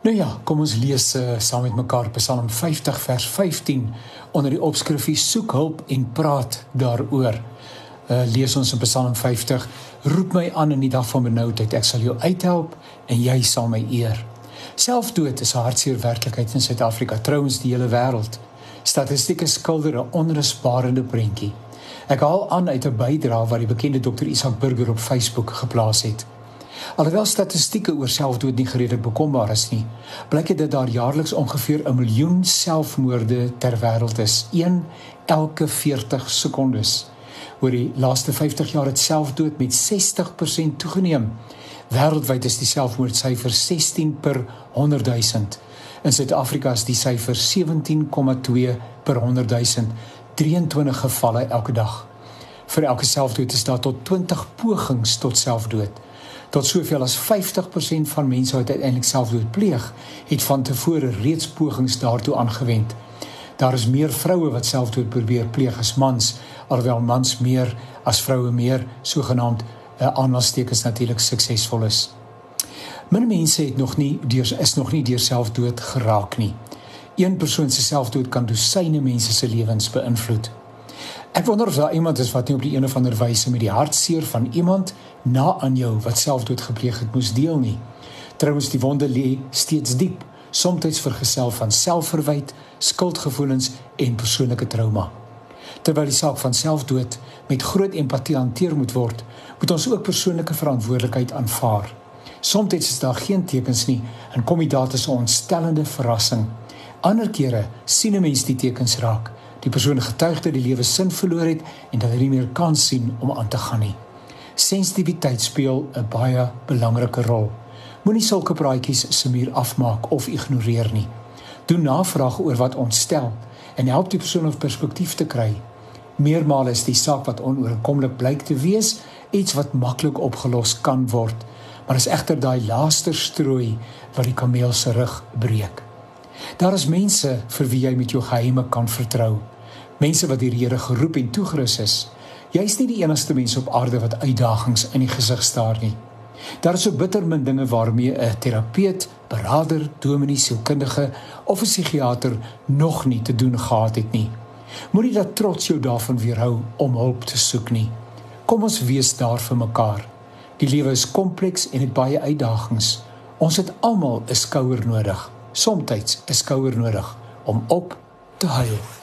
Nou ja, kom ons lees uh, saam met mekaar Psalm 50 vers 15 onder die opskrifie soek hulp en praat daaroor. Uh, lees ons in Psalm 50: Roep my aan in die dag van benoudheid, ek sal jou uithelp en jy sal my eer. Selfdood is 'n hartseer werklikheid in Suid-Afrika, trouens die hele wêreld. Statistieke skilder 'n onrusbarende prentjie. Ek haal aan uit 'n bydrae wat die bekende dokter Isak Burger op Facebook geplaas het. Alhoewel statistieke oor selfdood nie gereedelik bekombaar is nie, blyk dit dat daar jaarliks ongeveer 'n miljoen selfmoorde ter wêreld is, een elke 40 sekondes. Oor die laaste 50 jaar het selfdood met 60% toegeneem. Wêreldwyd is die selfmoordsyfer 16 per 100 000. In Suid-Afrika is die syfer 17,2 per 100 000, 23 gevalle elke dag. Vir elke selfdood is daar tot 20 pogings tot selfdood tot soveel as 50% van mense wat uiteindelik selfdood pleeg, het van tevore reeds pogings daartoe aangewend. Daar is meer vroue wat selfdood probeer pleeg as mans, alhoewel mans meer as vroue meer sogenaamd uh, eh, aanhalingstekens natuurlik suksesvol is. Min mense het nog nie deur is nog nie deur selfdood geraak nie. Een persoon se selfdood kan dosyne mense se lewens beïnvloed. Ek wonder of daar iemand is wat nie op die een of ander wyse met die hartseer van iemand na aan jou wat selfdood gepleeg het moes deel nie. Trouwens die wonde lê steeds diep, soms vergesel van selfverwyd, skuldgevoelens en persoonlike trauma. Terwyl die saak van selfdood met groot empatie hanteer moet word, moet ons ook persoonlike verantwoordelikheid aanvaar. Soms is daar geen tekens nie en kom dit daar as 'n ontstellende verrassing. Ander kere sien 'n mens die tekens raak die persoon getuig dat die lewe sin verloor het en dat hy nie meer kan sien om aan te gaan nie. Sensitiwiteit speel 'n baie belangrike rol. Moenie sulke praatjies se muur afmaak of ignoreer nie. Doen navraag oor wat ontstel en help die persoon op perspektief te kry. Meermale is die saak wat onoorkomlik blyk te wees iets wat maklik opgelos kan word, maar is egter daai laaste strooi wat die kameel se rug breek. Daar is mense vir wie jy met jou geheime kan vertrou. Mense wat die Here geroep en toegerus is. Jy's nie die enigste mens op aarde wat uitdagings in die gesig staar nie. Daar is so bitter min dinge waarmee 'n terapeut, beraader, dominee, sielkundige of 'n psigiater nog nie te doen gehad het nie. Moenie dat trots jou daarvan weerhou om hulp te soek nie. Kom ons wees daar vir mekaar. Die lewe is kompleks en het baie uitdagings. Ons het almal 'n skouer nodig. Somstyds 'n skouer nodig om op te huil.